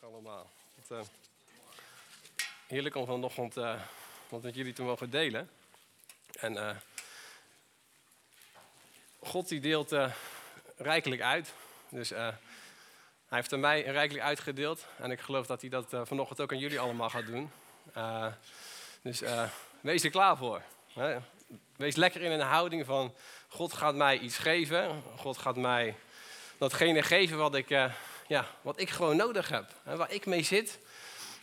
Allemaal. Het, uh, heerlijk om vanochtend uh, wat met jullie te mogen delen. En uh, God die deelt rijkelijk uit. Dus hij heeft er mij rijkelijk uitgedeeld. En ik geloof dat hij dat vanochtend ook aan jullie allemaal gaat doen. dus wees er klaar voor. Wees lekker in een houding van God gaat mij iets geven. God gaat mij datgene geven wat ik ja, wat ik gewoon nodig heb. Hè, waar ik mee zit.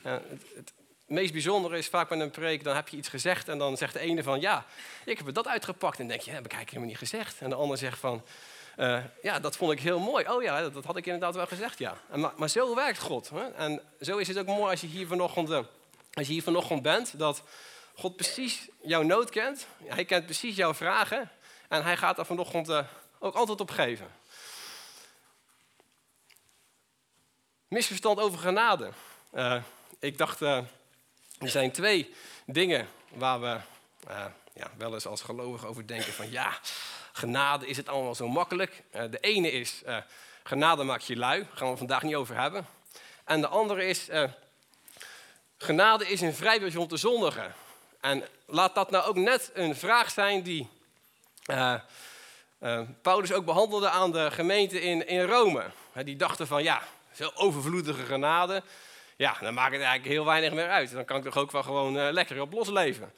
het, het, meest bijzondere is vaak met een preek, dan heb je iets gezegd en dan zegt de ene van ja, ik heb dat uitgepakt. En dan denk je, ja, heb ik eigenlijk helemaal niet gezegd. En de ander zegt van uh, ja, dat vond ik heel mooi. Oh ja, dat, had ik inderdaad wel gezegd, ja. En, maar, zo werkt God. Hè? En zo is het ook mooi als je hier vanochtend, uh, als je hier vanochtend bent, dat God precies jouw nood kent. Hij kent precies jouw vragen. En hij gaat er vanochtend uh, ook antwoord op geven. Misverstand over genade. Uh, ik dacht, uh, er zijn twee dingen waar we uh, ja, wel eens als gelovigen over denken van ja, genade is het allemaal zo makkelijk. de ene is, genade maakt je lui, gaan we vandaag niet over hebben. En de andere is, genade is een vrijwillig om te zondigen. En laat dat nou ook net een vraag zijn die Paulus ook behandelde aan de gemeente in, in Rome. die dachten van ja, zo overvloedige genade. Ja, dan maakt het eigenlijk heel weinig meer uit. Dan kan ik toch ook wel gewoon uh, lekker op losleven.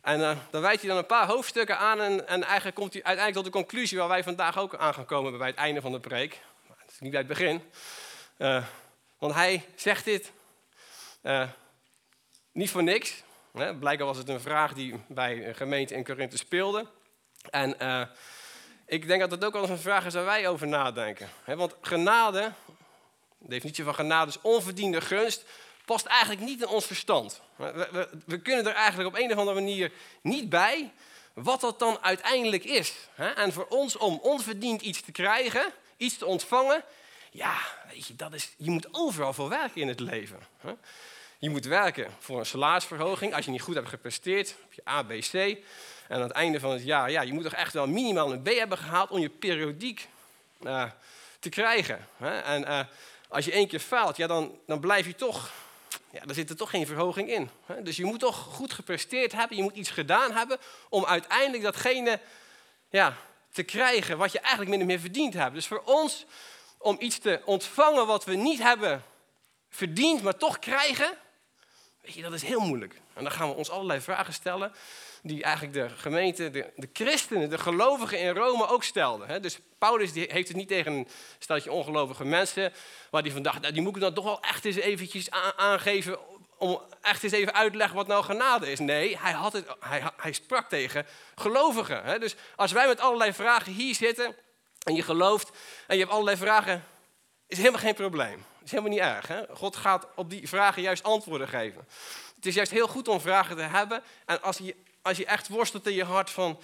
En uh, dan wijdt hij dan een paar hoofdstukken aan en, en, eigenlijk komt hij uiteindelijk tot de conclusie waar wij vandaag ook aan gaan komen bij het einde van de preek. Maar het is niet bij het begin. Uh, want hij zegt dit niet voor niks. Hè? Blijkbaar was het een vraag die bij een gemeente in Korinthe speelde. En ik denk dat het ook wel eens een vraag is waar wij over nadenken. Want genade de definitie van genade is onverdiende gunst, past eigenlijk niet in ons verstand. We, we, we, kunnen er eigenlijk op een of andere manier niet bij wat dat dan uiteindelijk is. En voor ons om onverdiend iets te krijgen, iets te ontvangen, ja, weet je, dat is, je moet overal voor werken in het leven. Je moet werken voor een salarisverhoging. Als je niet goed hebt gepresteerd, heb je A, B, C. En aan het einde van het jaar, ja, je moet toch echt wel minimaal een B hebben gehaald om je periodiek uh, te krijgen. En uh, als je één keer faalt, ja, dan, dan blijf je toch, ja, dan zit er toch geen verhoging in. Dus je moet toch goed gepresteerd hebben, je moet iets gedaan hebben om uiteindelijk datgene ja, te krijgen wat je eigenlijk minder meer verdiend hebt. Dus voor ons, om iets te ontvangen wat we niet hebben verdiend, maar toch krijgen, weet je, dat is heel moeilijk. En dan gaan we ons allerlei vragen stellen die eigenlijk de gemeente, de, de christenen, de gelovigen in Rome ook stelden. Dus Paulus die heeft het niet tegen een steltje ongelovige mensen, waar die vandaag, nou, die moet ik dan toch wel echt eens eventjes aangeven om echt eens even uit te leggen wat nou genade is. Nee, hij, had het, hij, hij sprak tegen gelovigen. Dus als wij met allerlei vragen hier zitten en je gelooft en je hebt allerlei vragen, is helemaal geen probleem. Is helemaal niet erg. Hè? God gaat op die vragen juist antwoorden geven. Het is juist heel goed om vragen te hebben. En als je als je echt worstelt in je hart van,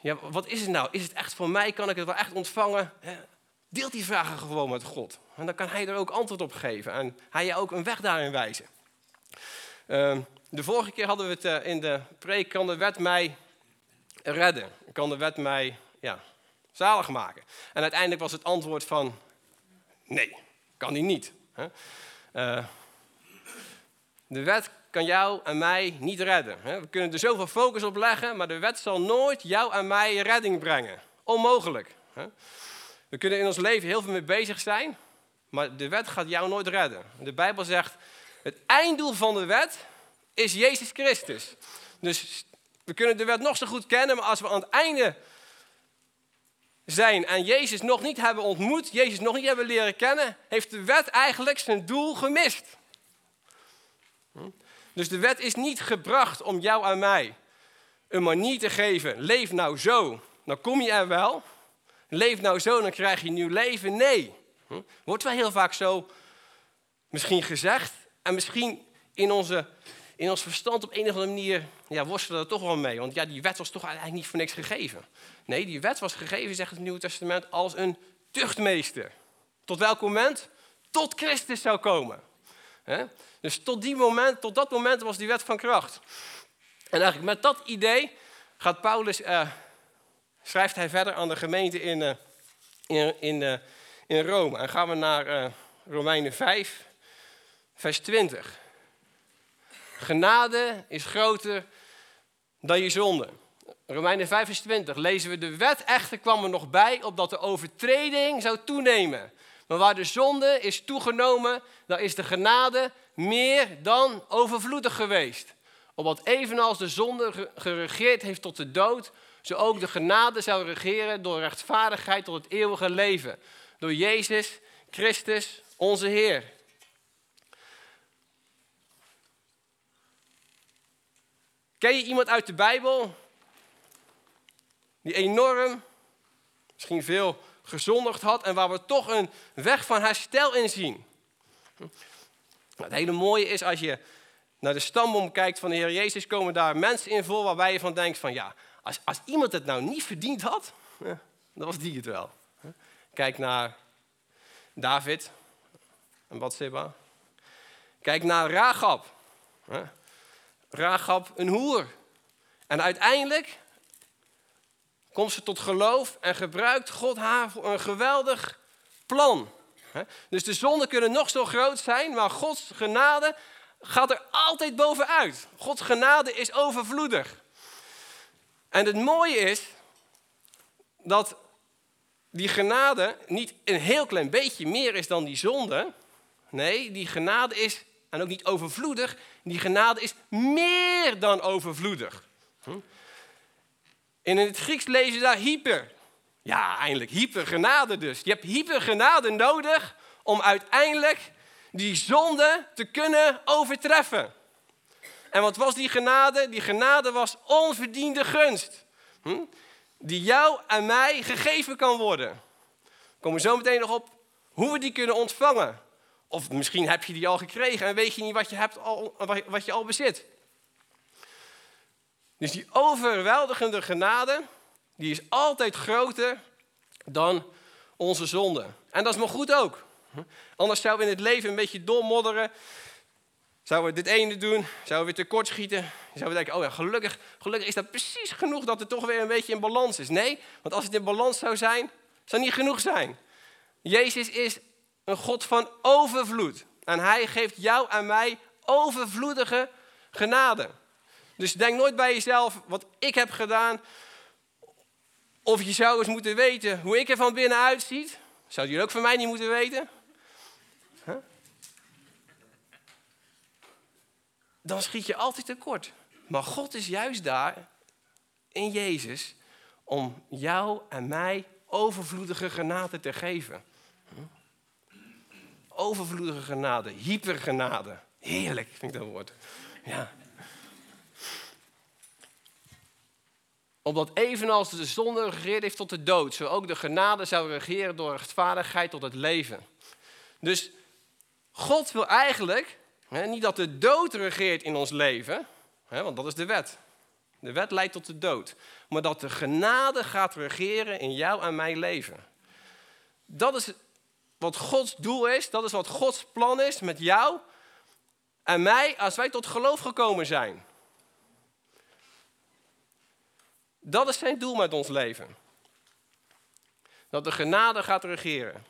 ja, wat is het nou? Is het echt voor mij? Kan ik het wel echt ontvangen? Deel die vragen gewoon met God. En dan kan hij er ook antwoord op geven. En hij je ook een weg daarin wijzen. Ehm, de vorige keer hadden we het eh, in de preek, kan de wet mij redden? Kan de wet mij ja, zalig maken? En uiteindelijk was het antwoord van, nee, kan die niet. Uh, de wet kan jou en mij niet redden. We kunnen er zoveel focus op leggen, maar de wet zal nooit jou en mij redding brengen. Onmogelijk. We kunnen in ons leven heel veel mee bezig zijn, maar de wet gaat jou nooit redden. De Bijbel zegt, het einddoel van de wet is Jezus Christus. Dus we kunnen de wet nog zo goed kennen, maar als we aan het einde zijn en Jezus nog niet hebben ontmoet, Jezus nog niet hebben leren kennen, heeft de wet eigenlijk zijn doel gemist. Dus de wet is niet gebracht om jou en mij een manier te geven. Leef nou zo, dan kom je er wel. Leef nou zo, dan krijg je nieuw leven. Nee. Hm? Wordt wel heel vaak zo misschien gezegd. En misschien in, onze, in ons verstand op een of andere manier ja, worstelen we er toch wel mee. Want ja, die wet was toch eigenlijk niet voor niks gegeven. Nee, die wet was gegeven, zegt het Nieuwe Testament, als een tuchtmeester. Tot welk moment? Tot Christus zou komen. Dus tot, die moment, tot dat moment was die wet van kracht. En eigenlijk met dat idee gaat Paulus, uh, schrijft hij verder aan de gemeente in, uh, in, in, uh, in Rome. En gaan we naar Romeinen 5, vers 20. Genade is groter dan je zonde. Romeinen 5 vers 20 lezen we, de wet echter kwam er nog bij, opdat de overtreding zou toenemen. Maar waar de zonde is toegenomen, daar is de genade meer dan overvloedig geweest. Opdat evenals de zonde geregeerd heeft tot de dood, zo ook de genade zou regeren door rechtvaardigheid tot het eeuwige leven. Door Jezus Christus, onze Heer. Ken je iemand uit de Bijbel die enorm, misschien veel gezondigd had en waar we toch een weg van herstel in zien? Het hele mooie is als je naar de stamboom kijkt van de Heer Jezus, komen daar mensen in voor waarbij je van denkt van ja, als, als iemand het nou niet verdiend had, dan was die het wel. Kijk naar David en Bathseba. Kijk naar Ragab. Ragab een hoer. En uiteindelijk komt ze tot geloof en gebruikt God haar voor een geweldig plan. Dus de zonden kunnen nog zo groot zijn, maar Gods genade gaat er altijd bovenuit. Gods genade is overvloedig. En het mooie is dat die genade niet een heel klein beetje meer is dan die zonde. Nee, die genade is, en ook niet overvloedig, die genade is meer dan overvloedig. Hm? In het Grieks lezen ze daar hyper. Ja, eindelijk hypergenade dus. Je hebt hypergenade nodig om uiteindelijk die zonde te kunnen overtreffen. En wat was die genade? Die genade was onverdiende gunst. Hm? Die jou en mij gegeven kan worden. We komen zo meteen nog op hoe we die kunnen ontvangen. Of misschien heb je die al gekregen en weet je niet wat je, hebt al, wat je al bezit. Dus die overweldigende genade, die is altijd groter dan onze zonde. En dat is maar goed ook. Anders zouden we in het leven een beetje doormodderen. Zouden we dit ene doen, zouden we weer tekort schieten. Zouden we denken, oh ja, gelukkig, gelukkig is dat precies genoeg dat het toch weer een beetje in balans is. Nee, want als het in balans zou zijn, zou het niet genoeg zijn. Jezus is een God van overvloed. En hij geeft jou en mij overvloedige genade. Dus denk nooit bij jezelf wat ik heb gedaan. Of je zou eens moeten weten hoe ik er van binnen uitziet. Zou jullie ook van mij niet moeten weten? Dan schiet je altijd tekort. Maar God is juist daar, in Jezus, om jou en mij overvloedige genade te geven. Overvloedige genade, hypergenade. Heerlijk, vind ik dat woord. Ja. Omdat evenals de zonde geregeerd heeft tot de dood, zo ook de genade zou regeren door rechtvaardigheid tot het leven. Dus God wil eigenlijk hè, niet dat de dood regeert in ons leven, hè, want dat is de wet. De wet leidt tot de dood. Maar dat de genade gaat regeren in jou en mijn leven. Dat is wat Gods doel is, dat is wat Gods plan is met jou en mij als wij tot geloof gekomen zijn. Dat is zijn doel met ons leven. Dat de genade gaat regeren.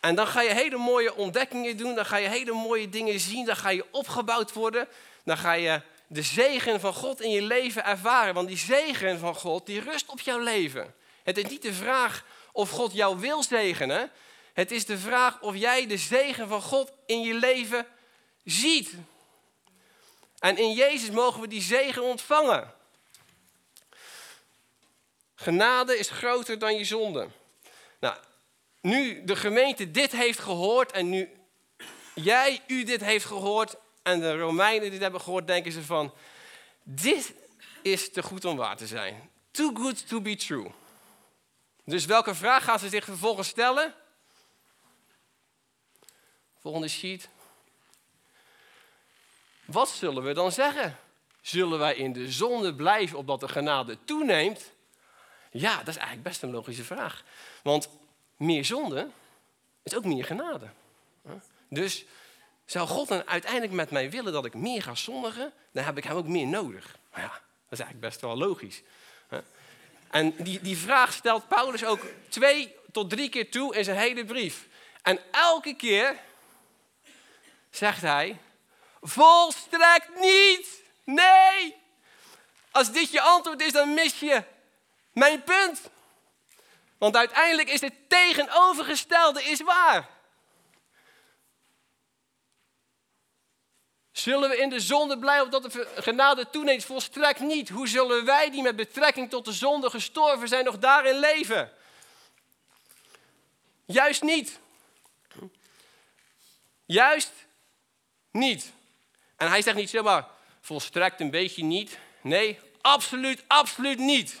En dan ga je hele mooie ontdekkingen doen, dan ga je hele mooie dingen zien, dan ga je opgebouwd worden, dan ga je de zegen van God in je leven ervaren. Want die zegen van God, die rust op jouw leven. Het is niet de vraag of God jou wil zegenen, het is de vraag of jij de zegen van God in je leven ziet. En in Jezus mogen we die zegen ontvangen. Genade is groter dan je zonde. Nou, nu de gemeente dit heeft gehoord en nu jij, u dit heeft gehoord en de Romeinen dit hebben gehoord, denken ze van, dit is te goed om waar te zijn. Too good to be true. Dus welke vraag gaan ze zich vervolgens stellen? Volgende sheet. Wat zullen we dan zeggen? Zullen wij in de zonde blijven opdat de genade toeneemt? Ja, dat is eigenlijk best een logische vraag. Want meer zonde is ook meer genade. Dus zou God dan uiteindelijk met mij willen dat ik meer ga zondigen, dan heb ik hem ook meer nodig. Ja, dat is eigenlijk best wel logisch. En die, die vraag stelt Paulus ook twee tot drie keer toe in zijn hele brief. En elke keer zegt hij, volstrekt niet. Nee. Als dit je antwoord is, dan mis je mijn punt. Want uiteindelijk is het tegenovergestelde is waar. Zullen we in de zonde blijven dat de genade toeneemt? Volstrekt niet. Hoe zullen wij die met betrekking tot de zonde gestorven zijn nog daarin leven? Juist niet. Juist niet. En hij zegt niet zomaar volstrekt een beetje niet. Nee, absoluut, absoluut niet.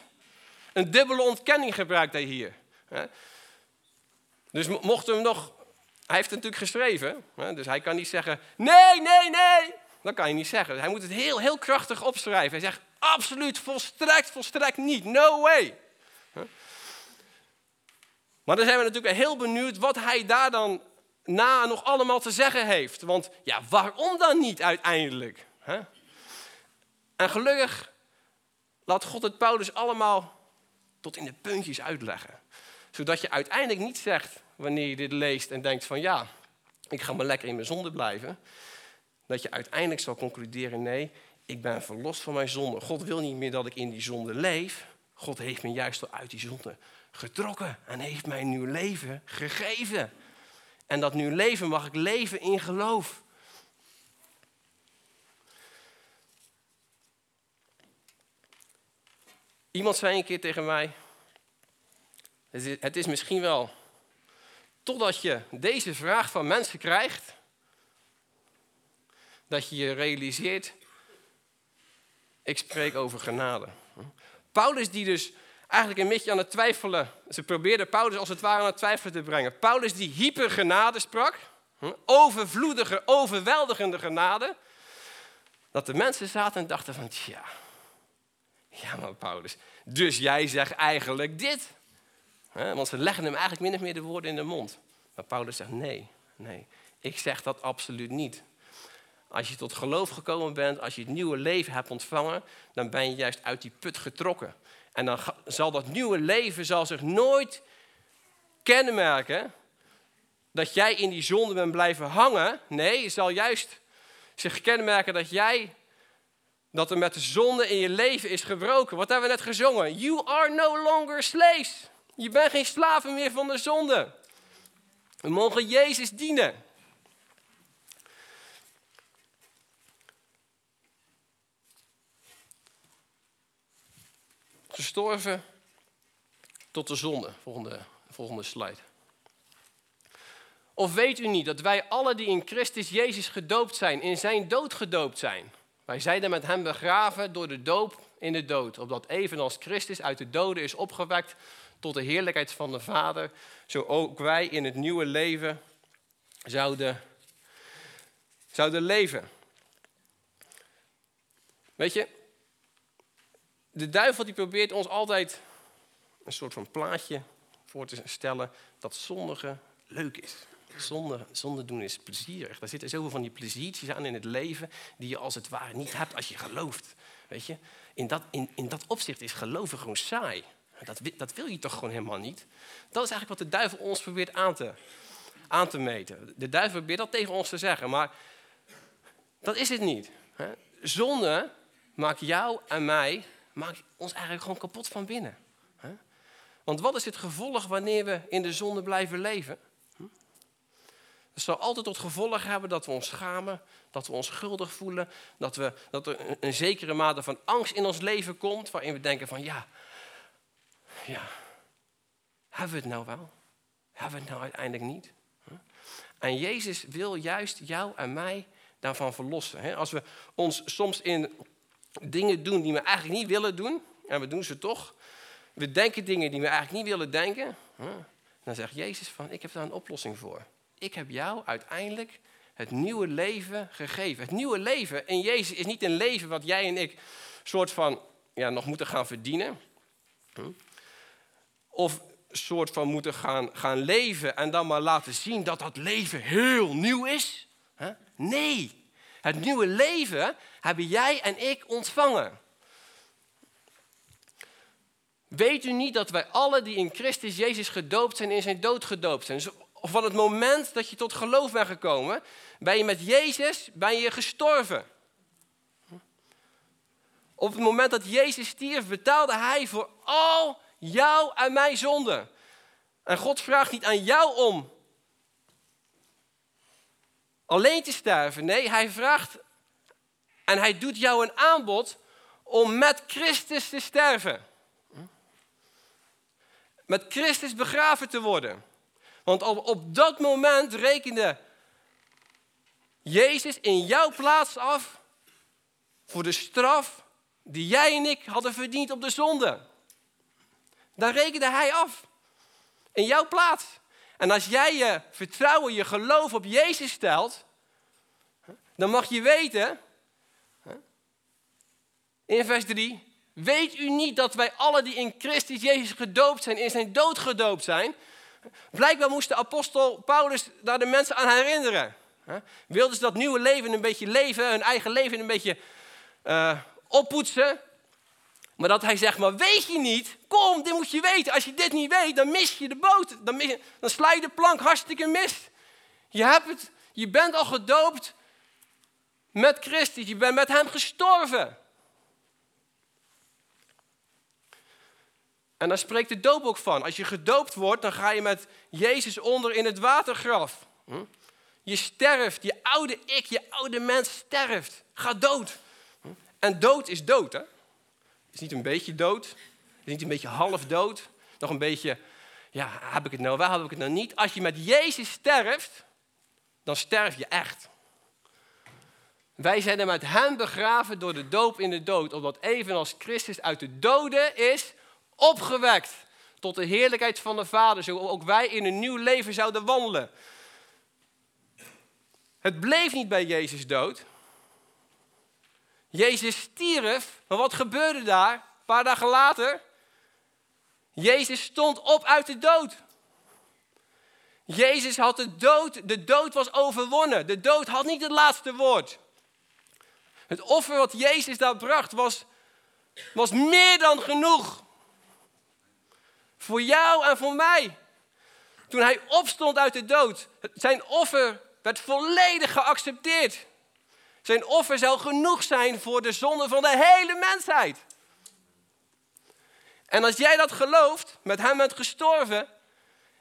Een dubbele ontkenning gebruikt hij hier. Dus mochten we nog hij heeft het natuurlijk geschreven, dus hij kan niet zeggen, nee, nee, nee. Dat kan je niet zeggen. Hij moet het heel, heel krachtig opschrijven. Hij zegt, absoluut, volstrekt, volstrekt niet. No way. Maar dan zijn we natuurlijk heel benieuwd wat hij daar dan na nog allemaal te zeggen heeft. Want ja, waarom dan niet uiteindelijk? En gelukkig laat God het Paulus allemaal tot in de puntjes uitleggen. Zodat je uiteindelijk niet zegt, wanneer je dit leest en denkt van ja, ik ga maar lekker in mijn zonde blijven. Dat je uiteindelijk zal concluderen, nee, ik ben verlost van mijn zonde. God wil niet meer dat ik in die zonde leef. God heeft me juist al uit die zonde getrokken en heeft mij een nieuw leven gegeven. En dat nieuw leven mag ik leven in geloof. Iemand zei een keer tegen mij: Het is misschien wel totdat je deze vraag van mensen krijgt, dat je je realiseert: ik spreek over genade. Paulus, die dus eigenlijk een beetje aan het twijfelen. Ze probeerden Paulus als het ware aan het twijfelen te brengen. Paulus die hypergenade sprak, overvloedige, overweldigende genade. Dat de mensen zaten en dachten van, tja, ja maar Paulus, dus jij zegt eigenlijk dit. Want ze leggen hem eigenlijk min of meer de woorden in de mond. Maar Paulus zegt, nee, nee, ik zeg dat absoluut niet. Als je tot geloof gekomen bent, als je het nieuwe leven hebt ontvangen, dan ben je juist uit die put getrokken. En dan zal dat nieuwe leven zal zich nooit kenmerken dat jij in die zonde bent blijven hangen. Nee, het zal juist zich kenmerken dat jij, dat er met de zonde in je leven is gebroken. Wat hebben we net gezongen? You are no longer slaves. Je bent geen slaven meer van de zonde. We mogen Jezus dienen. gestorven tot de zonde. Volgende, volgende slide. Of weet u niet dat wij alle die in Christus Jezus gedoopt zijn, in zijn dood gedoopt zijn? Wij zijn met hem begraven door de doop in de dood, opdat evenals Christus uit de doden is opgewekt tot de heerlijkheid van de Vader, zo ook wij in het nieuwe leven zouden, zouden leven. Weet je, de duivel die probeert ons altijd een soort van plaatje voor te stellen dat zondige leuk is. Zonde, zonde doen is plezierig. Daar zitten zoveel van die pleziertjes aan in het leven die je als het ware niet hebt als je gelooft. Weet je? In, dat, in, in dat opzicht is geloven gewoon saai. Dat, dat wil je toch gewoon helemaal niet? Dat is eigenlijk wat de duivel ons probeert aan te, aan te meten. De duivel probeert dat tegen ons te zeggen, maar dat is het niet. Zonde maakt jou en mij maakt ons eigenlijk gewoon kapot van binnen. Want wat is het gevolg wanneer we in de zonde blijven leven? Hm? Het zal altijd tot gevolg hebben dat we ons schamen, dat we ons schuldig voelen, dat, we, dat er een, een zekere mate van angst in ons leven komt, waarin we denken van ja, ja, hebben we het nou wel? Hebben we het nou uiteindelijk niet? En Jezus wil juist jou en mij daarvan verlossen. Als we ons soms in dingen doen die we eigenlijk niet willen doen, en we doen ze toch. We denken dingen die we eigenlijk niet willen denken. Dan zegt Jezus van, ik heb daar een oplossing voor. Ik heb jou uiteindelijk het nieuwe leven gegeven. Het nieuwe leven in Jezus is niet een leven wat jij en ik soort van ja, nog moeten gaan verdienen. Of soort van moeten gaan, gaan leven en dan maar laten zien dat dat leven heel nieuw is. Nee, het nieuwe leven hebben jij en ik ontvangen. Weet u niet dat wij alle die in Christus Jezus gedoopt zijn, in zijn dood gedoopt zijn? Dus van het moment dat je tot geloof bent gekomen, ben je met Jezus ben je gestorven. Op het moment dat Jezus stierf, betaalde Hij voor al jouw en mijn zonden. En God vraagt niet aan jou om alleen te sterven. Nee, Hij vraagt en Hij doet jou een aanbod om met Christus te sterven. Met Christus begraven te worden. Want op, op dat moment rekende Jezus in jouw plaats af voor de straf die jij en ik hadden verdiend op de zonde. Daar rekende hij af. In jouw plaats. En als jij je vertrouwen, je geloof op Jezus stelt, dan mag je weten, in vers 3, weet u niet dat wij alle die in Christus Jezus gedoopt zijn, in zijn dood gedoopt zijn? Blijkbaar moest de apostel Paulus daar de mensen aan herinneren. Wilden ze dat nieuwe leven een beetje leven, hun eigen leven een beetje uh, oppoetsen. Maar dat hij zegt, maar weet je niet, kom, dit moet je weten. Als je dit niet weet, dan mis je de boot. Dan, mis dan sla je de plank hartstikke mis. Je, hebt het, je bent al gedoopt met Christus. Je bent met hem gestorven. En daar spreekt de doop ook van. Als je gedoopt wordt, dan ga je met Jezus onder in het watergraf. Hm? Je sterft, je oude ik, je oude mens sterft. Ga dood. Hm? En dood is dood, hè? Is niet een beetje dood. Is niet een beetje half dood. Nog een beetje, ja, heb ik het nou wel, heb ik het nou niet? Als je met Jezus sterft, dan sterf je echt. Wij zijn er met hem begraven door de doop in de dood, omdat evenals Christus uit de doden is opgewekt tot de heerlijkheid van de Vader, zo ook wij in een nieuw leven zouden wandelen. Het bleef niet bij Jezus dood. Jezus stierf, maar wat gebeurde daar? Een paar dagen later. Jezus stond op uit de dood. Jezus had de dood, de dood was overwonnen. De dood had niet het laatste woord. Het offer wat Jezus daar bracht was, was meer dan genoeg. Voor jou en voor mij. Toen hij opstond uit de dood, zijn offer werd volledig geaccepteerd. Zijn offer zou genoeg zijn voor de zonde van de hele mensheid. En als jij dat gelooft, met hem bent gestorven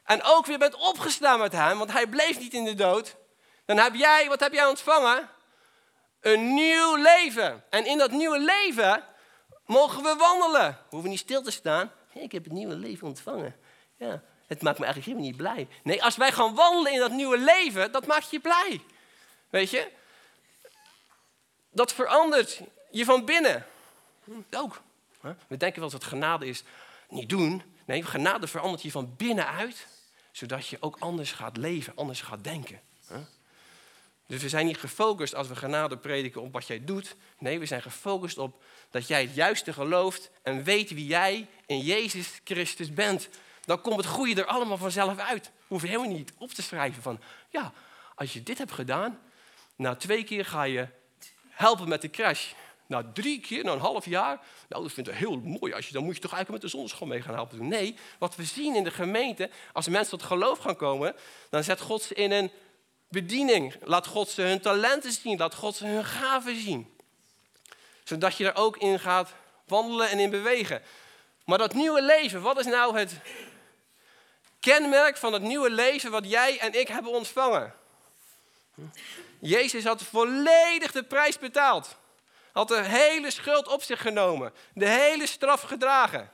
en ook weer bent opgestaan met hem, want hij bleef niet in de dood, dan heb jij, wat heb jij ontvangen? Een nieuw leven. En in dat nieuwe leven mogen we wandelen. We hoeven niet stil te staan. ik heb het nieuwe leven ontvangen. Ja, het maakt me eigenlijk helemaal niet blij. Nee, als wij gaan wandelen in dat nieuwe leven, dat maakt je blij. Weet je? Dat verandert je van binnen. Ook. We denken wel dat genade is niet doen. Nee, genade verandert je van binnenuit, zodat je ook anders gaat leven, anders gaat denken. Dus we zijn niet gefocust als we genade prediken op wat jij doet. Nee, we zijn gefocust op dat jij het juiste gelooft en weet wie jij in Jezus Christus bent dan komt het goede er allemaal vanzelf uit. Hoef je helemaal niet op te schrijven van, ja, als je dit hebt gedaan, na twee keer ga je helpen met de crash. Na drie keer, na een half jaar, nou dat vind ik heel mooi. Als je, dan moet je toch eigenlijk met de zonneschool mee gaan helpen doen. Nee, wat we zien in de gemeente, als mensen tot geloof gaan komen, dan zet God ze in een bediening. Laat God ze hun talenten zien, laat God ze hun gaven zien. Zodat je er ook in gaat wandelen en in bewegen. Maar dat nieuwe leven, wat is nou het kenmerk van het nieuwe leven wat jij en ik hebben ontvangen. Jezus had volledig de prijs betaald. Had de hele schuld op zich genomen. De hele straf gedragen.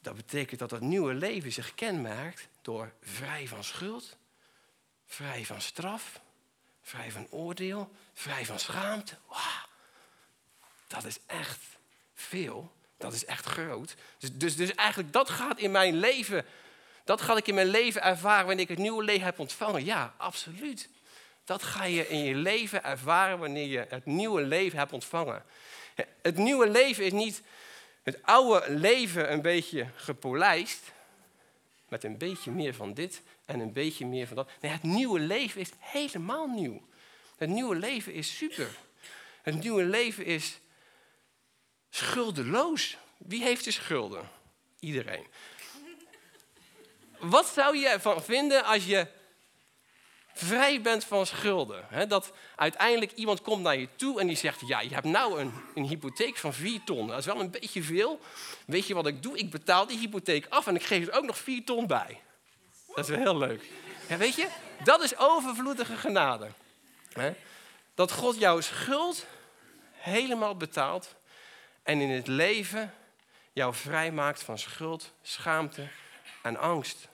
Dat betekent dat het nieuwe leven zich kenmerkt door vrij van schuld, vrij van straf, vrij van oordeel, vrij van schaamte. Wow, dat is echt veel dat is echt groot. Dus, dus, dus eigenlijk dat gaat in mijn leven, dat ga ik in mijn leven ervaren wanneer ik het nieuwe leven heb ontvangen. Ja, absoluut. Dat ga je in je leven ervaren wanneer je het nieuwe leven hebt ontvangen. Het nieuwe leven is niet het oude leven een beetje gepolijst, met een beetje meer van dit en een beetje meer van dat. Nee, het nieuwe leven is helemaal nieuw. Het nieuwe leven is super. Het nieuwe leven is Schuldeloos. Wie heeft de schulden? Iedereen. Wat zou je ervan vinden als je vrij bent van schulden? dat uiteindelijk iemand komt naar je toe en die zegt: Ja, je hebt nou een, een hypotheek van 4 ton. Dat is wel een beetje veel. Weet je wat ik doe? Ik betaal die hypotheek af en ik geef er ook nog 4 ton bij. Dat is wel heel leuk. Weet je, dat is overvloedige genade. Dat God jouw schuld helemaal betaalt en in het leven jou vrijmaakt van schuld, schaamte en angst.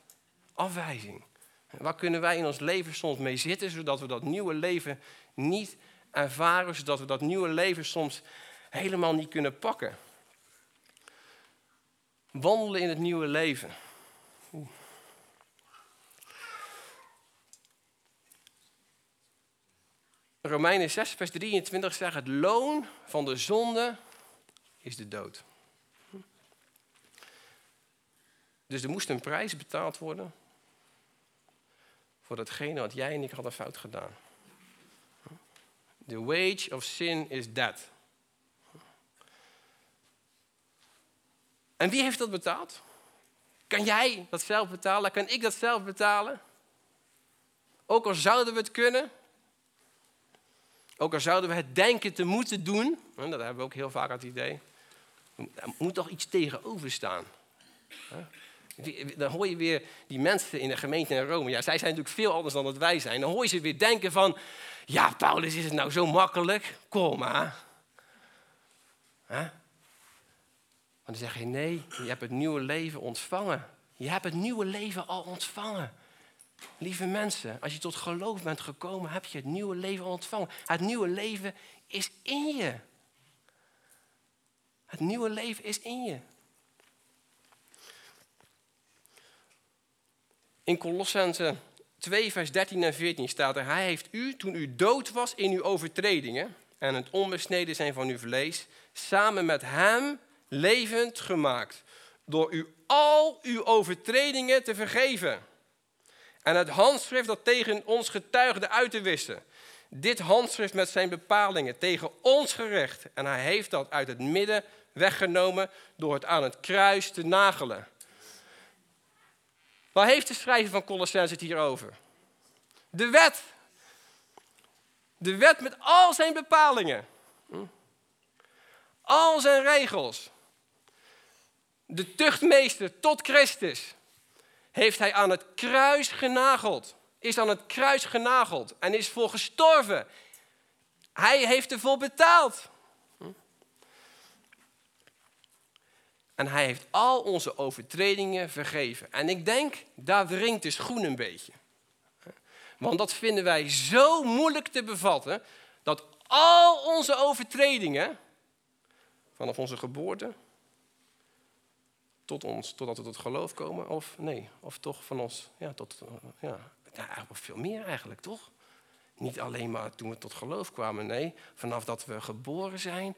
Afwijzing. Waar kunnen wij in ons leven soms mee zitten, zodat we dat nieuwe leven niet ervaren, zodat we dat nieuwe leven soms helemaal niet kunnen pakken? Wandelen in het nieuwe leven. Romeinen 6, vers 23 zegt: Het loon van de zonde is de dood. Dus er moest een prijs betaald worden voor datgene wat jij en ik hadden fout gedaan. The wage of sin is death. En wie heeft dat betaald? Kan jij dat zelf betalen? Kan ik dat zelf betalen? Ook al zouden we het kunnen. Ook al zouden we het denken te moeten doen. En dat hebben we ook heel vaak het idee. Er moet toch iets tegenover staan. Dan hoor je weer die mensen in de gemeente in Rome. Ja, zij zijn natuurlijk veel anders dan dat wij zijn. Dan hoor je ze weer denken van... Ja, Paulus, is het nou zo makkelijk? Kom maar. Maar dan zeg je, nee, je hebt het nieuwe leven ontvangen. Je hebt het nieuwe leven al ontvangen. Lieve mensen, als je tot geloof bent gekomen, heb je het nieuwe leven ontvangen. Het nieuwe leven is in je. Het nieuwe leven is in je. In Colossense 2, vers 13 en 14 staat er: Hij heeft u, toen u dood was in uw overtredingen en het onbesneden zijn van uw vlees, samen met Hem levend gemaakt. Door u al uw overtredingen te vergeven. En het handschrift dat tegen ons getuigde uit te wissen. Dit handschrift met zijn bepalingen tegen ons gericht. En hij heeft dat uit het midden weggenomen door het aan het kruis te nagelen. Waar heeft de schrijver van Colossense het hier over? De wet. De wet met al zijn bepalingen. Al zijn regels. De tuchtmeester tot Christus heeft hij aan het kruis genageld. Is aan het kruis genageld en is voor gestorven. Hij heeft ervoor betaald. En hij heeft al onze overtredingen vergeven. En ik denk, daar wringt de schoen een beetje. Want dat vinden wij zo moeilijk te bevatten, dat al onze overtredingen, vanaf onze geboorte, tot ons, totdat we tot geloof komen, of nee, of toch van ons, ja, tot, ja, ja veel meer eigenlijk, toch? Niet alleen maar toen we tot geloof kwamen, nee, vanaf dat we geboren zijn,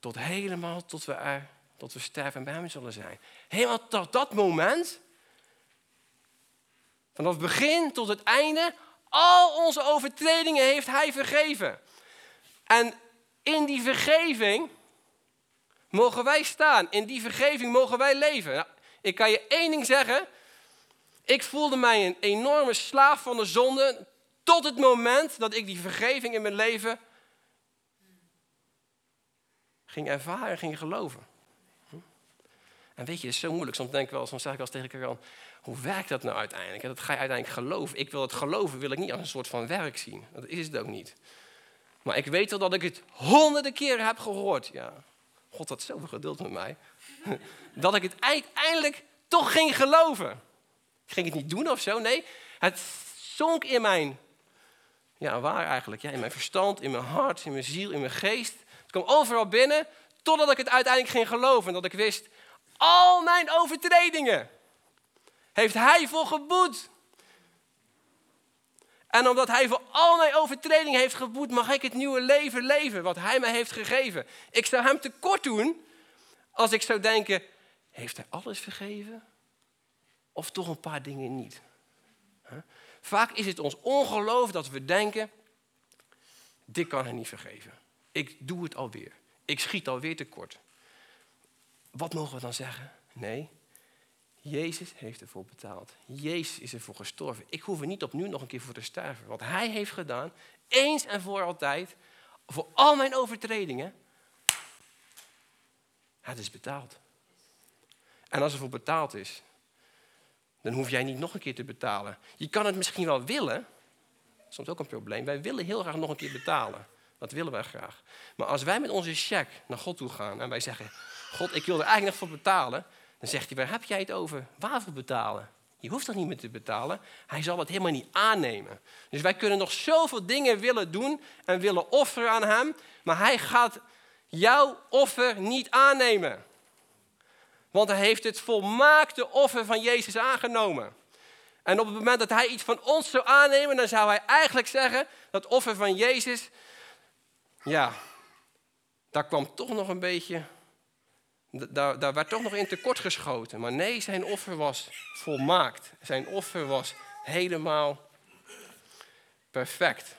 tot helemaal tot we er tot we sterven en bij hem zullen zijn. Helemaal tot dat moment, vanaf het begin tot het einde, al onze overtredingen heeft hij vergeven. En in die vergeving mogen wij staan. In die vergeving mogen wij leven. Nou, ik kan je één ding zeggen. Ik voelde mij een enorme slaaf van de zonde tot het moment dat ik die vergeving in mijn leven ging ervaren, ging geloven. En weet je, het is zo moeilijk. Soms denk ik wel, soms zeg ik wel eens tegen elkaar, hoe werkt dat nou uiteindelijk? En dat ga je uiteindelijk geloven. Ik wil het geloven, wil ik niet als een soort van werk zien. Dat is het ook niet. Maar ik weet wel dat ik het honderden keren heb gehoord. Ja, God had zoveel geduld met mij. Dat ik het uiteindelijk toch ging geloven. Ik ging het niet doen of zo, nee. Het zonk in mijn, ja waar eigenlijk? Ja, in mijn verstand, in mijn hart, in mijn ziel, in mijn geest. Het kwam overal binnen, totdat ik het uiteindelijk ging geloven. En dat ik wist, al mijn overtredingen heeft hij voor geboet. En omdat hij voor al mijn overtredingen heeft geboet, mag ik het nieuwe leven leven wat hij mij heeft gegeven. Ik zou hem tekort doen als ik zou denken, heeft hij alles vergeven? Of toch een paar dingen niet? Vaak is het ons ongeloof dat we denken, dit kan hij niet vergeven. Ik doe het alweer. Ik schiet alweer tekort. Wat mogen we dan zeggen? Nee, Jezus heeft ervoor betaald. Jezus is ervoor gestorven. Ik hoef er niet opnieuw nog een keer voor te sterven. Wat hij heeft gedaan, eens en voor altijd, voor al mijn overtredingen, het is betaald. En als er voor betaald is, dan hoef jij niet nog een keer te betalen. Je kan het misschien wel willen, soms ook een probleem. Wij willen heel graag nog een keer betalen. Dat willen wij graag. Maar als wij met onze cheque naar God toe gaan en wij zeggen: God, ik wil er eigenlijk nog voor betalen, dan zegt hij: Waar heb jij het over? Waarvoor betalen? Je hoeft dat niet meer te betalen. Hij zal het helemaal niet aannemen. Dus wij kunnen nog zoveel dingen willen doen en willen offeren aan hem, maar hij gaat jouw offer niet aannemen. Want hij heeft het volmaakte offer van Jezus aangenomen. En op het moment dat hij iets van ons zou aannemen, dan zou hij eigenlijk zeggen, dat offer van Jezus, ja, daar kwam toch nog een beetje, daar, werd toch nog in tekort geschoten. Maar nee, zijn offer was volmaakt. Zijn offer was helemaal perfect.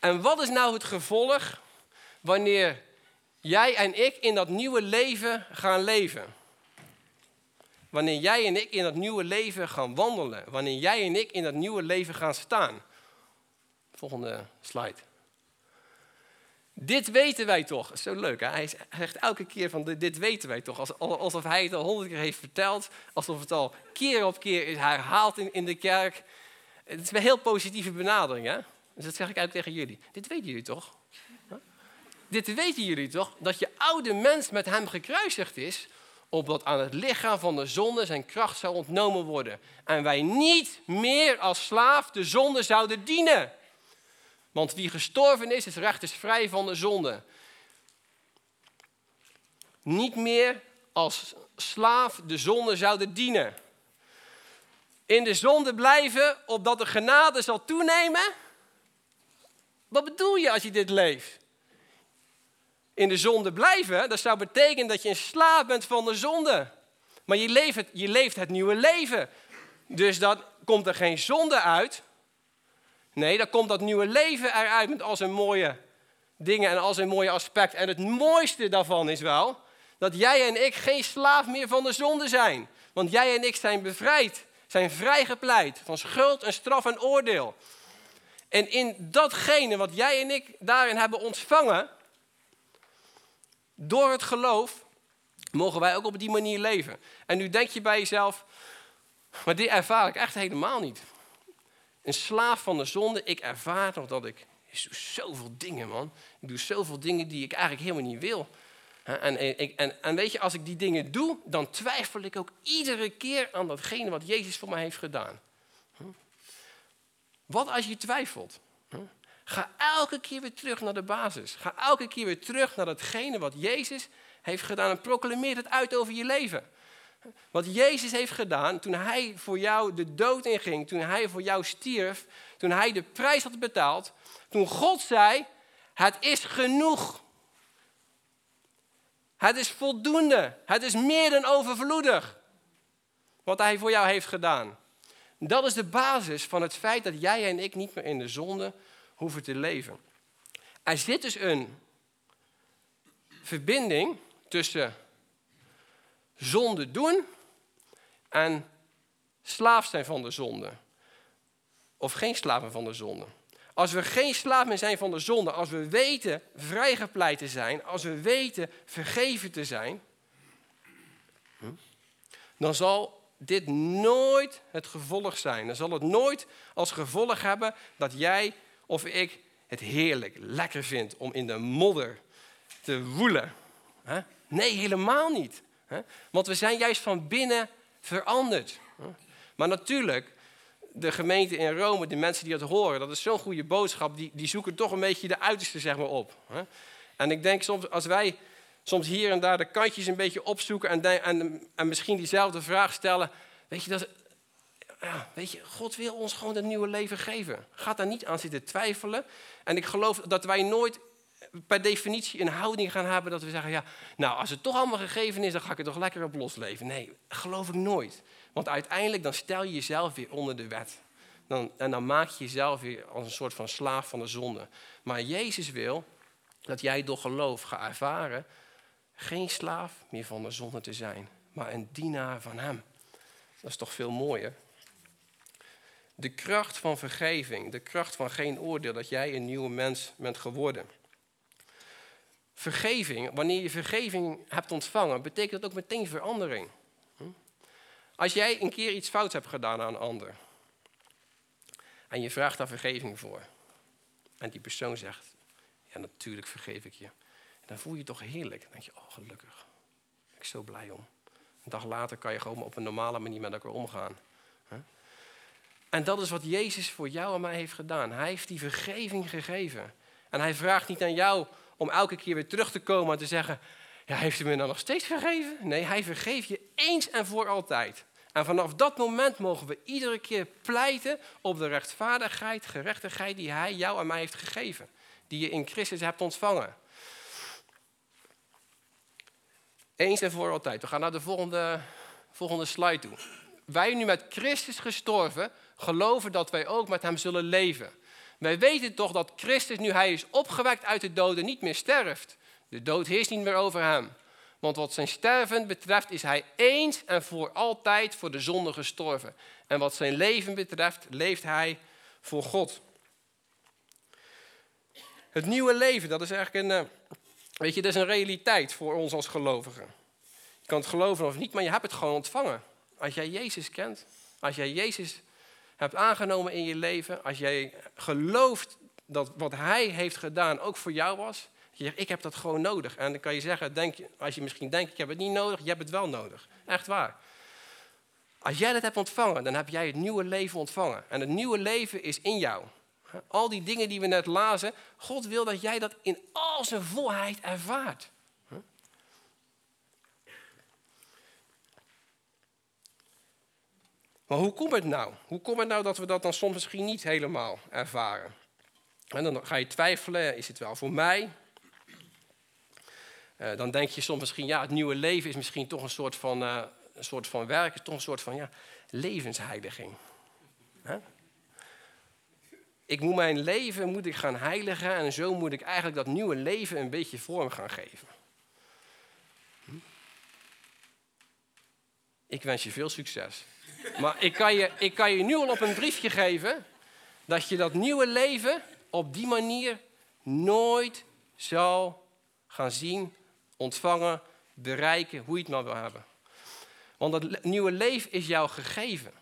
En wat is nou het gevolg wanneer jij en ik in dat nieuwe leven gaan leven? Wanneer jij en ik in dat nieuwe leven gaan wandelen. Wanneer jij en ik in dat nieuwe leven gaan staan. Volgende slide. Dit weten wij toch. Zo leuk, hè? Hij zegt elke keer van dit weten wij toch. Alsof hij het al honderd keer heeft verteld. Alsof het al keer op keer is herhaald in, de kerk. Het is een heel positieve benadering, hè? Dus dat zeg ik uit tegen jullie. Dit weten jullie toch? Dit weten jullie toch? Dat je oude mens met hem gekruisigd is opdat aan het lichaam van de zonde zijn kracht zou ontnomen worden. En wij niet meer als slaaf de zonde zouden dienen. Want wie gestorven is, is recht is vrij van de zonde. Niet meer als slaaf de zonde zouden dienen. In de zonde blijven, opdat de genade zal toenemen. Wat bedoel je als je dit leeft? in de zonde blijven, dat zou betekenen dat je in slaap bent van de zonde. Maar je leeft, je leeft het nieuwe leven. Dus dan komt er geen zonde uit. Nee, dan komt dat nieuwe leven eruit met al zijn mooie dingen en al zijn mooie aspecten. En het mooiste daarvan is wel dat jij en ik geen slaaf meer van de zonde zijn. Want jij en ik zijn bevrijd, zijn vrijgepleit van schuld en straf en oordeel. En in datgene wat jij en ik daarin hebben ontvangen, door het geloof mogen wij ook op die manier leven. En nu denk je bij jezelf, maar dit ervaar ik echt helemaal niet. Een slaaf van de zonde, ik ervaar nog dat ik, ik doe zoveel dingen man. Ik doe zoveel dingen die ik eigenlijk helemaal niet wil. En, en, en, weet je, als ik die dingen doe, dan twijfel ik ook iedere keer aan datgene wat Jezus voor mij heeft gedaan. Hm? Wat als je twijfelt? Hm? Ga elke keer weer terug naar de basis. Ga elke keer weer terug naar datgene wat Jezus heeft gedaan en proclameer het uit over je leven. Wat Jezus heeft gedaan toen hij voor jou de dood inging, toen hij voor jou stierf, toen hij de prijs had betaald, toen God zei, het is genoeg. Het is voldoende. Het is meer dan overvloedig. Wat hij voor jou heeft gedaan. Dat is de basis van het feit dat jij en ik niet meer in de zonde hoeven te leven. Er zit dus een verbinding tussen zonde doen en slaaf zijn van de zonde. Of geen slaven van de zonde. Als we geen slaaf meer zijn van de zonde, als we weten vrijgepleit te zijn, als we weten vergeven te zijn, hm, dan zal dit nooit het gevolg zijn. Dan zal het nooit als gevolg hebben dat jij of ik het heerlijk, lekker vind om in de modder te woelen. Nee, helemaal niet. Want we zijn juist van binnen veranderd. Maar natuurlijk, de gemeente in Rome, de mensen die dat horen, dat is zo'n goede boodschap, die, die zoeken toch een beetje de uiterste zeg maar, op. En ik denk soms, als wij soms hier en daar de kantjes een beetje opzoeken en, en, en misschien diezelfde vraag stellen, weet je, dat, weet je, God wil ons gewoon een nieuwe leven geven. Ga daar niet aan zitten twijfelen. En ik geloof dat wij nooit per definitie een houding gaan hebben dat we zeggen, ja, nou, als het toch allemaal gegeven is, dan ga ik er toch lekker op losleven. Nee, geloof ik nooit. Want uiteindelijk dan stel je jezelf weer onder de wet. Dan, en dan maak je jezelf weer als een soort van slaaf van de zonde. Maar Jezus wil dat jij door geloof gaat ervaren geen slaaf meer van de zonde te zijn maar een dienaar van Hem. Dat is toch veel mooier? De kracht van vergeving, de kracht van geen oordeel, dat jij een nieuwe mens bent geworden. Vergeving, wanneer je vergeving hebt ontvangen, betekent dat ook meteen verandering. Hm? Als jij een keer iets fouts hebt gedaan aan een ander en je vraagt daar vergeving voor, en die persoon zegt: Ja, natuurlijk vergeef ik je, dan voel je je toch heerlijk. Dan denk je: Oh, gelukkig. Ik ben zo blij om. Een dag later kan je gewoon op een normale manier met elkaar omgaan. En dat is wat Jezus voor jou en mij heeft gedaan. Hij heeft die vergeving gegeven. En hij vraagt niet aan jou om elke keer weer terug te komen en te zeggen: ja, Heeft u me dan nog steeds vergeven? Nee, hij vergeeft je eens en voor altijd. En vanaf dat moment mogen we iedere keer pleiten op de rechtvaardigheid, gerechtigheid die hij jou en mij heeft gegeven. Die je in Christus hebt ontvangen. Eens en voor altijd. We gaan naar de volgende, volgende slide toe. Wij nu met Christus gestorven, geloven dat wij ook met hem zullen leven. Wij weten toch dat Christus, nu hij is opgewekt uit de doden, niet meer sterft. De dood heerst niet meer over hem. Want wat zijn sterven betreft is hij eens en voor altijd voor de zonde gestorven. En wat zijn leven betreft leeft hij voor God. Het nieuwe leven, dat is eigenlijk een, eh, weet je, dat is een realiteit voor ons als gelovigen. Je kan het geloven of niet, maar je hebt het gewoon ontvangen. Als jij Jezus kent, als jij Jezus hebt aangenomen in je leven, als jij gelooft dat wat Hij heeft gedaan ook voor jou was, je zegt, ik heb dat gewoon nodig. En dan kan je zeggen, denk, als je misschien denkt, ik heb het niet nodig, je hebt het wel nodig. Echt waar. Als jij dat hebt ontvangen, dan heb jij het nieuwe leven ontvangen. En het nieuwe leven is in jou. Al die dingen die we net lazen, God wil dat jij dat in al zijn volheid ervaart. Maar hoe komt het nou? Hoe komt het nou dat we dat dan soms misschien niet helemaal ervaren? En dan ga je twijfelen, is het wel voor mij? Uh, dan denk je soms misschien, ja, het nieuwe leven is misschien toch een soort van, uh, een soort van werk, toch een soort van ja, levensheiliging. Ik moet mijn leven moet ik gaan heiligen en zo moet ik eigenlijk dat nieuwe leven een beetje vorm gaan geven. Hm? Ik wens je veel succes. Maar ik kan, je, ik kan je nu al op een briefje geven dat je dat nieuwe leven op die manier nooit zal gaan zien, ontvangen, bereiken, hoe je het maar wil hebben. Want dat nieuwe leven is jou gegeven.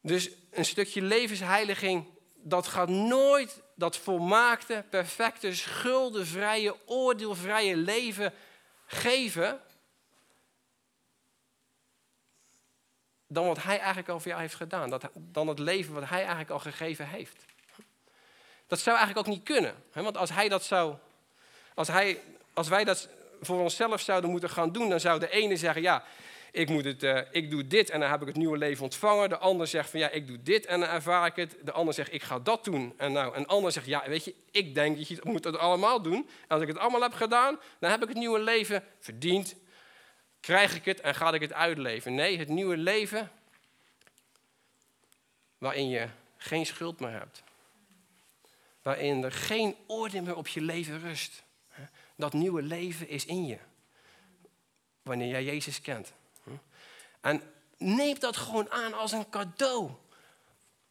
Dus een stukje levensheiliging, dat gaat nooit dat volmaakte, perfecte, schuldenvrije, oordeelvrije leven geven dan wat hij eigenlijk al voor jou heeft gedaan. Dat, dan het leven wat hij eigenlijk al gegeven heeft. Dat zou eigenlijk ook niet kunnen. Hè? Want als hij dat zou. Als, hij, als wij dat voor onszelf zouden moeten gaan doen, dan zou de ene zeggen: Ja, ik, moet het, uh, ik doe dit en dan heb ik het nieuwe leven ontvangen. De ander zegt van ja, ik doe dit en dan ervaar ik het. De ander zegt ik ga dat doen. En nou, een ander zegt ja, weet je, ik denk dat je moet het allemaal doen. En als ik het allemaal heb gedaan, dan heb ik het nieuwe leven verdiend, Krijg ik het en ga ik het uitleven? Nee, het nieuwe leven waarin je geen schuld meer hebt. Waarin er geen oordeel meer op je leven rust. Dat nieuwe leven is in je. Wanneer jij Jezus kent. En neem dat gewoon aan als een cadeau.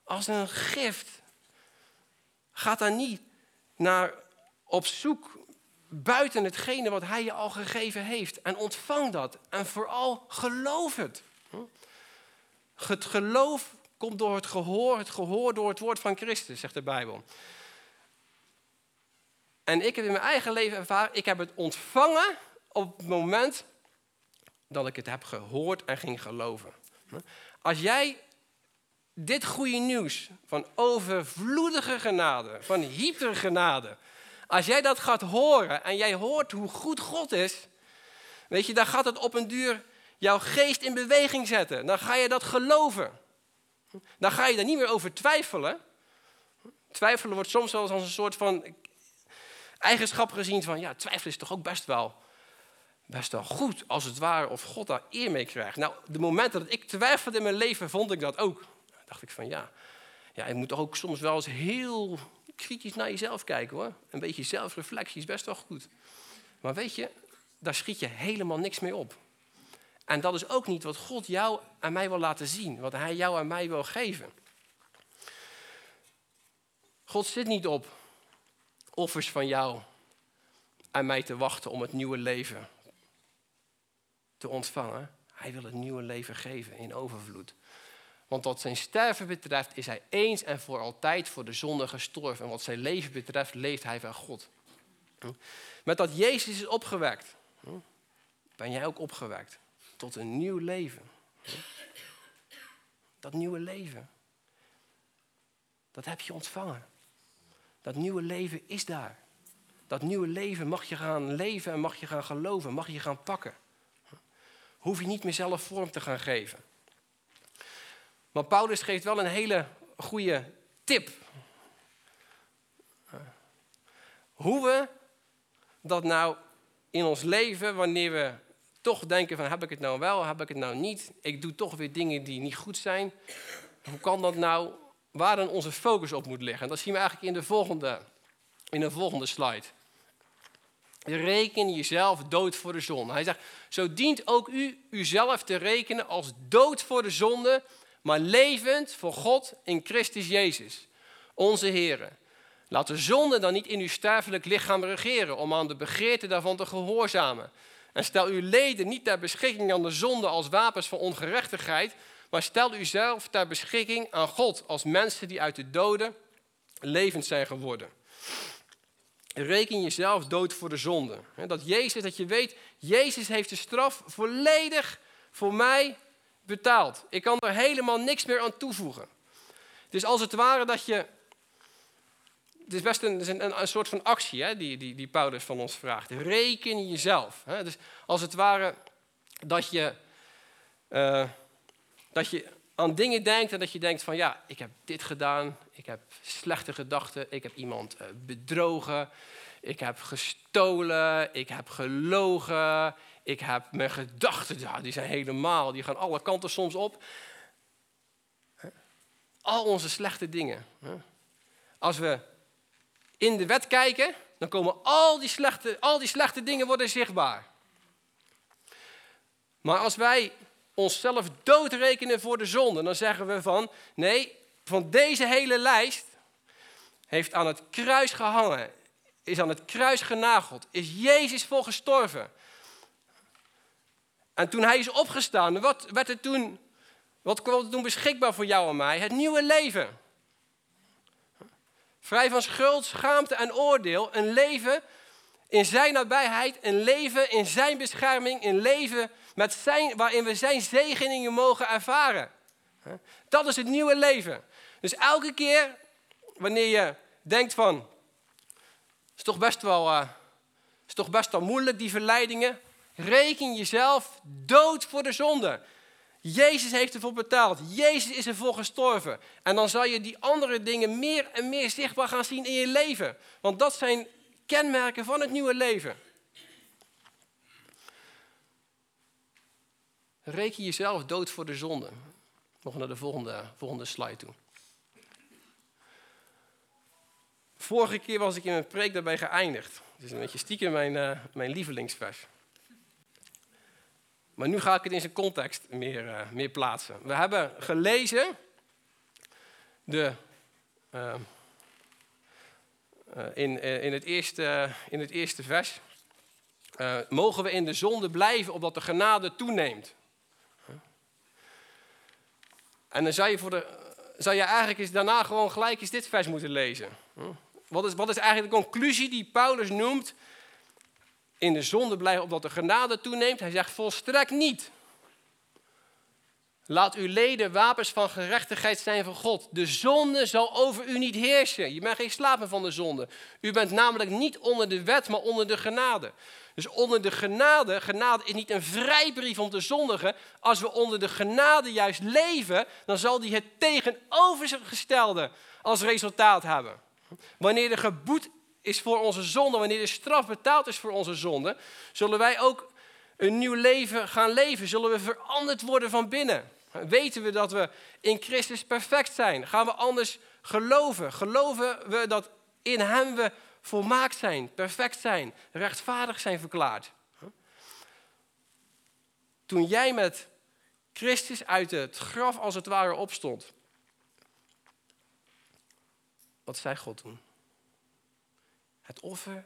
Als een gift. Ga daar niet naar op zoek buiten hetgene wat hij je al gegeven heeft. En ontvang dat. En vooral geloof het. Het geloof komt door het gehoor, het gehoor door het woord van Christus, zegt de Bijbel. En ik heb in mijn eigen leven ervaren, ik heb het ontvangen op het moment dat ik het heb gehoord en ging geloven. Als jij dit goede nieuws van overvloedige genade, van hypergenade, als jij dat gaat horen en jij hoort hoe goed God is, weet je, dan gaat het op een duur jouw geest in beweging zetten. Dan ga je dat geloven. Dan ga je er niet meer over twijfelen. Twijfelen wordt soms wel als een soort van eigenschap gezien van, ja, twijfelen is toch ook best wel, best wel goed, als het ware, of God daar eer mee krijgt. Nou, de momenten dat ik twijfelde in mijn leven, vond ik dat ook. Dan dacht ik van, ja, ja, je moet toch ook soms wel eens heel kritisch naar jezelf kijken hoor. Een beetje zelfreflectie is best wel goed. Maar weet je, daar schiet je helemaal niks mee op. En dat is ook niet wat God jou en mij wil laten zien, wat Hij jou en mij wil geven. God zit niet op offers van jou en mij te wachten om het nieuwe leven te ontvangen. Hij wil het nieuwe leven geven in overvloed. Want wat zijn sterven betreft is hij eens en voor altijd voor de zonde gestorven. En wat zijn leven betreft leeft hij van God. Met dat Jezus is opgewekt, ben jij ook opgewekt tot een nieuw leven. Dat nieuwe leven, dat heb je ontvangen. Dat nieuwe leven is daar. Dat nieuwe leven mag je gaan leven en mag je gaan geloven, mag je gaan pakken. Hoef je niet meer zelf vorm te gaan geven. Maar Paulus geeft wel een hele goede tip. Hoe we dat nou in ons leven, wanneer we toch denken van heb ik het nou wel, heb ik het nou niet, ik doe toch weer dingen die niet goed zijn. Hoe kan dat nou, waar dan onze focus op moet liggen? En dat zien we eigenlijk in de volgende, in de volgende slide. Reken jezelf dood voor de zonde. Hij zegt, zo dient ook u uzelf te rekenen als dood voor de zonde, maar levend voor God in Christus Jezus, onze Heer. Laat de zonde dan niet in uw sterfelijk lichaam regeren, om aan de begeerte daarvan te gehoorzamen. En stel uw leden niet ter beschikking aan de zonde als wapens van ongerechtigheid, maar stel uzelf ter beschikking aan God als mensen die uit de doden levend zijn geworden. Reken jezelf dood voor de zonde. Dat Jezus, dat je weet, Jezus heeft de straf volledig voor mij betaald. Ik kan er helemaal niks meer aan toevoegen. Is als het ware dat je. Het is best een, een, een soort van actie hè, die, die, die Paulus van ons vraagt. Reken jezelf. Hè. Dus als het ware dat je, uh, dat je aan dingen denkt en dat je denkt van ja, ik heb dit gedaan, ik heb slechte gedachten, ik heb iemand uh, bedrogen, ik heb gestolen, ik heb gelogen, ik heb mijn gedachten, ja, die zijn helemaal, die gaan alle kanten soms op. Al onze slechte dingen. Als we in de wet kijken, dan komen al die slechte, al die slechte dingen worden zichtbaar. Maar als wij onszelf doodrekenen voor de zonde, dan zeggen we van, nee, van deze hele lijst heeft aan het kruis gehangen, is aan het kruis genageld, is Jezus voor gestorven. En toen hij is opgestaan, wat werd er toen, wat kwam er toen beschikbaar voor jou en mij? Het nieuwe leven. Vrij van schuld, schaamte en oordeel. Een leven in zijn nabijheid, een leven in zijn bescherming, een leven met zijn, waarin we zijn zegeningen mogen ervaren. Dat is het nieuwe leven. Dus elke keer wanneer je denkt van, is toch best wel, uh, is toch best wel moeilijk die verleidingen, Reken jezelf dood voor de zonde. Jezus heeft ervoor betaald. Jezus is ervoor gestorven. En dan zal je die andere dingen meer en meer zichtbaar gaan zien in je leven. Want dat zijn kenmerken van het nieuwe leven. Reken jezelf dood voor de zonde. Nog naar de volgende, volgende slide toe. Vorige keer was ik in mijn preek daarbij geëindigd. Het is een beetje stiekem mijn, uh, mijn lievelingsvers. Maar nu ga ik het in zijn context meer, uh, meer plaatsen. We hebben gelezen de, uh, uh, in, in, het eerste, in het eerste vers. mogen we in de zonde blijven opdat de genade toeneemt? En dan zou je, voor de, zou je eigenlijk eens daarna gewoon gelijk eens dit vers moeten lezen. Wat is, wat is eigenlijk de conclusie die Paulus noemt in de zonde blijven opdat de genade toeneemt? Hij zegt volstrekt niet. Laat uw leden wapens van gerechtigheid zijn van God. De zonde zal over u niet heersen. Je bent geen slaven van de zonde. U bent namelijk niet onder de wet, maar onder de genade. Dus onder de genade, genade is niet een vrijbrief om te zondigen. Als we onder de genade juist leven, dan zal die het tegenovergestelde als resultaat hebben. Wanneer de geboet is voor onze zonde, wanneer de straf betaald is voor onze zonde, zullen wij ook een nieuw leven gaan leven. Zullen we veranderd worden van binnen. Weten we dat we in Christus perfect zijn? Gaan we anders geloven? Geloven we dat in Hem we volmaakt zijn, perfect zijn, rechtvaardig zijn verklaard? toen jij met Christus uit het graf als het ware opstond. Wat zei God toen? Het offer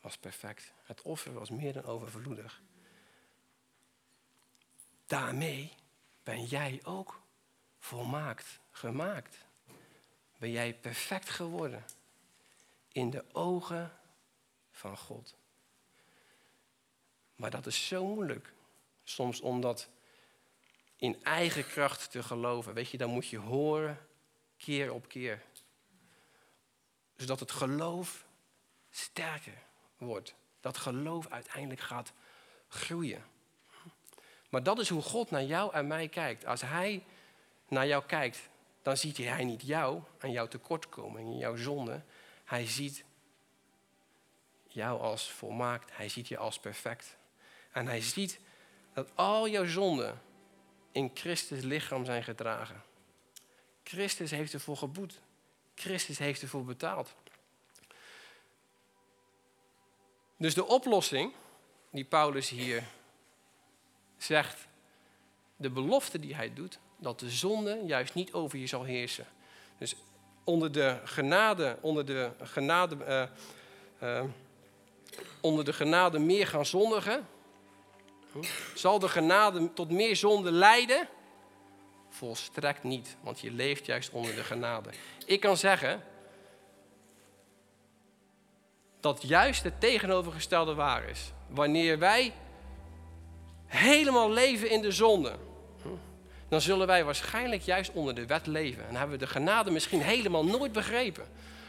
was perfect. Het offer was meer dan overvloedig. Daarmee ben jij ook volmaakt gemaakt. Ben jij perfect geworden in de ogen van God. Maar dat is zo moeilijk. Soms om dat in eigen kracht te geloven. Weet je, dan moet je horen keer op keer. Zodat het geloof sterker wordt. Dat geloof uiteindelijk gaat groeien. Maar dat is hoe God naar jou en mij kijkt. Als Hij naar jou kijkt, dan ziet Hij niet jou en jouw tekortkoming en jouw zonde. Hij ziet jou als volmaakt. Hij ziet je als perfect. En Hij ziet dat al jouw zonden in Christus lichaam zijn gedragen. Christus heeft ervoor geboet. Christus heeft ervoor betaald. Dus de oplossing die Paulus hier zegt, de belofte die hij doet, dat de zonde juist niet over je zal heersen. Dus onder de genade, onder de genade, uh, uh, onder de genade meer gaan zondigen, zal de genade tot meer zonde leiden? Volstrekt niet, want je leeft juist onder de genade. Ik kan zeggen dat juist het tegenovergestelde waar is. Wanneer wij helemaal leven in de zonde, dan zullen wij waarschijnlijk juist onder de wet leven. En hebben we de genade misschien helemaal nooit begrepen.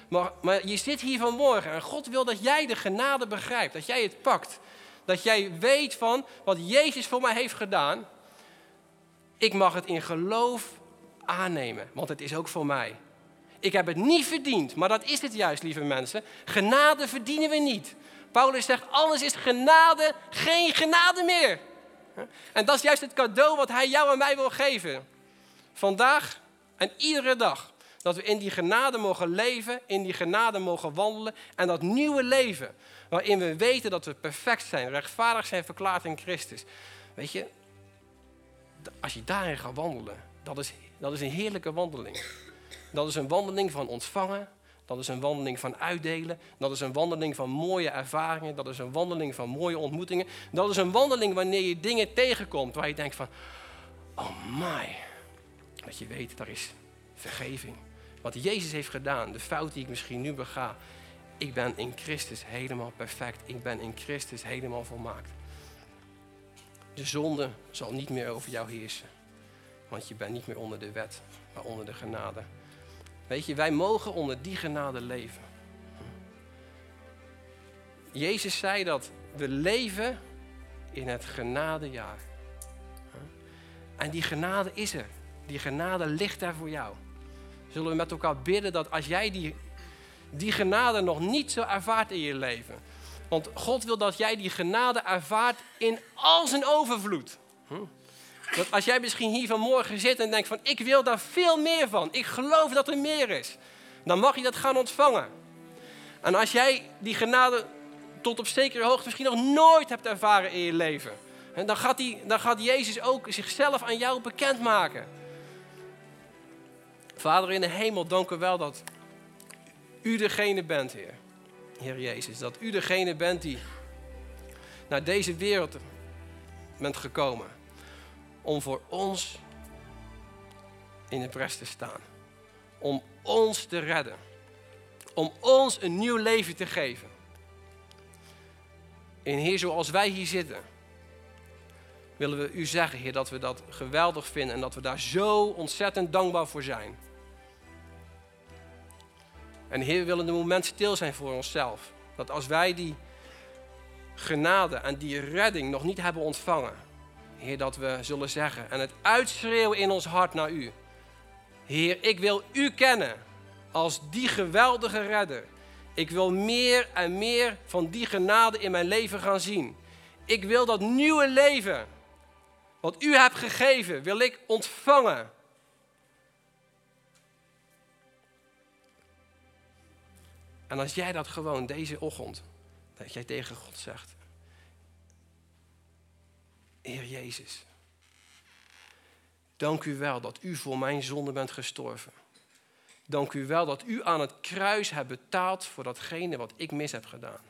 Maar, maar je zit hier vanmorgen en God wil dat jij de genade begrijpt, dat jij het pakt. Dat jij weet van wat Jezus voor mij heeft gedaan. Ik mag het in geloof aannemen, want het is ook voor mij. Ik heb het niet verdiend, maar dat is het juist, lieve mensen. Genade verdienen we niet. Paulus zegt, alles is genade, geen genade meer. En dat is juist het cadeau wat hij jou en mij wil geven. Vandaag en iedere dag. Dat we in die genade mogen leven, in die genade mogen wandelen. En dat nieuwe leven, waarin we weten dat we perfect zijn, rechtvaardig zijn verklaard in Christus. Weet je, als je daarin gaat wandelen, dat is, dat is een heerlijke wandeling. Dat is een wandeling van ontvangen. Dat is een wandeling van uitdelen. Dat is een wandeling van mooie ervaringen. Dat is een wandeling van mooie ontmoetingen. Dat is een wandeling wanneer je dingen tegenkomt waar je denkt van, oh my. Dat je weet, daar is vergeving. Wat Jezus heeft gedaan, de fout die ik misschien nu bega. Ik ben in Christus helemaal perfect. Ik ben in Christus helemaal volmaakt. De zonde zal niet meer over jou heersen. Want je bent niet meer onder de wet, maar onder de genade. Weet je, wij mogen onder die genade leven. Jezus zei dat we leven in het genadejaar. En die genade is er. Die genade ligt daar voor jou. Zullen we met elkaar bidden dat als jij die, die genade nog niet zo ervaart in je leven. Want God wil dat jij die genade ervaart in al zijn overvloed. Dat als jij misschien hier vanmorgen zit en denkt van ik wil daar veel meer van. Ik geloof dat er meer is. Dan mag je dat gaan ontvangen. En als jij die genade tot op zekere hoogte misschien nog nooit hebt ervaren in je leven. Dan gaat, die, dan gaat Jezus ook zichzelf aan jou bekendmaken. Vader in de hemel, dank u wel dat u degene bent, Heer. Heer Jezus, dat u degene bent die naar deze wereld bent gekomen om voor ons in de pres te staan. Om ons te redden. Om ons een nieuw leven te geven. En Heer, zoals wij hier zitten, willen we u zeggen, Heer, dat we dat geweldig vinden en dat we daar zo ontzettend dankbaar voor zijn. En Heer, we willen een moment stil zijn voor onszelf. Dat als wij die genade en die redding nog niet hebben ontvangen, Heer, dat we zullen zeggen en het uitschreeuwen in ons hart naar U. Heer, ik wil U kennen als die geweldige redder. Ik wil meer en meer van die genade in mijn leven gaan zien. Ik wil dat nieuwe leven, wat U hebt gegeven, wil ik ontvangen. En als jij dat gewoon deze ochtend, dat jij tegen God zegt, Heer Jezus, dank u wel dat u voor mijn zonde bent gestorven. Dank u wel dat u aan het kruis hebt betaald voor datgene wat ik mis heb gedaan.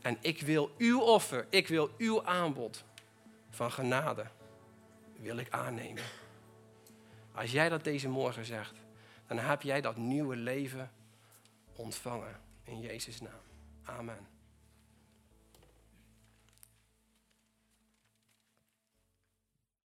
En ik wil uw offer, ik wil uw aanbod van genade, wil ik aannemen. Als jij dat deze morgen zegt, dan heb jij dat nieuwe leven ontvangen. In Jezus' naam. Amen.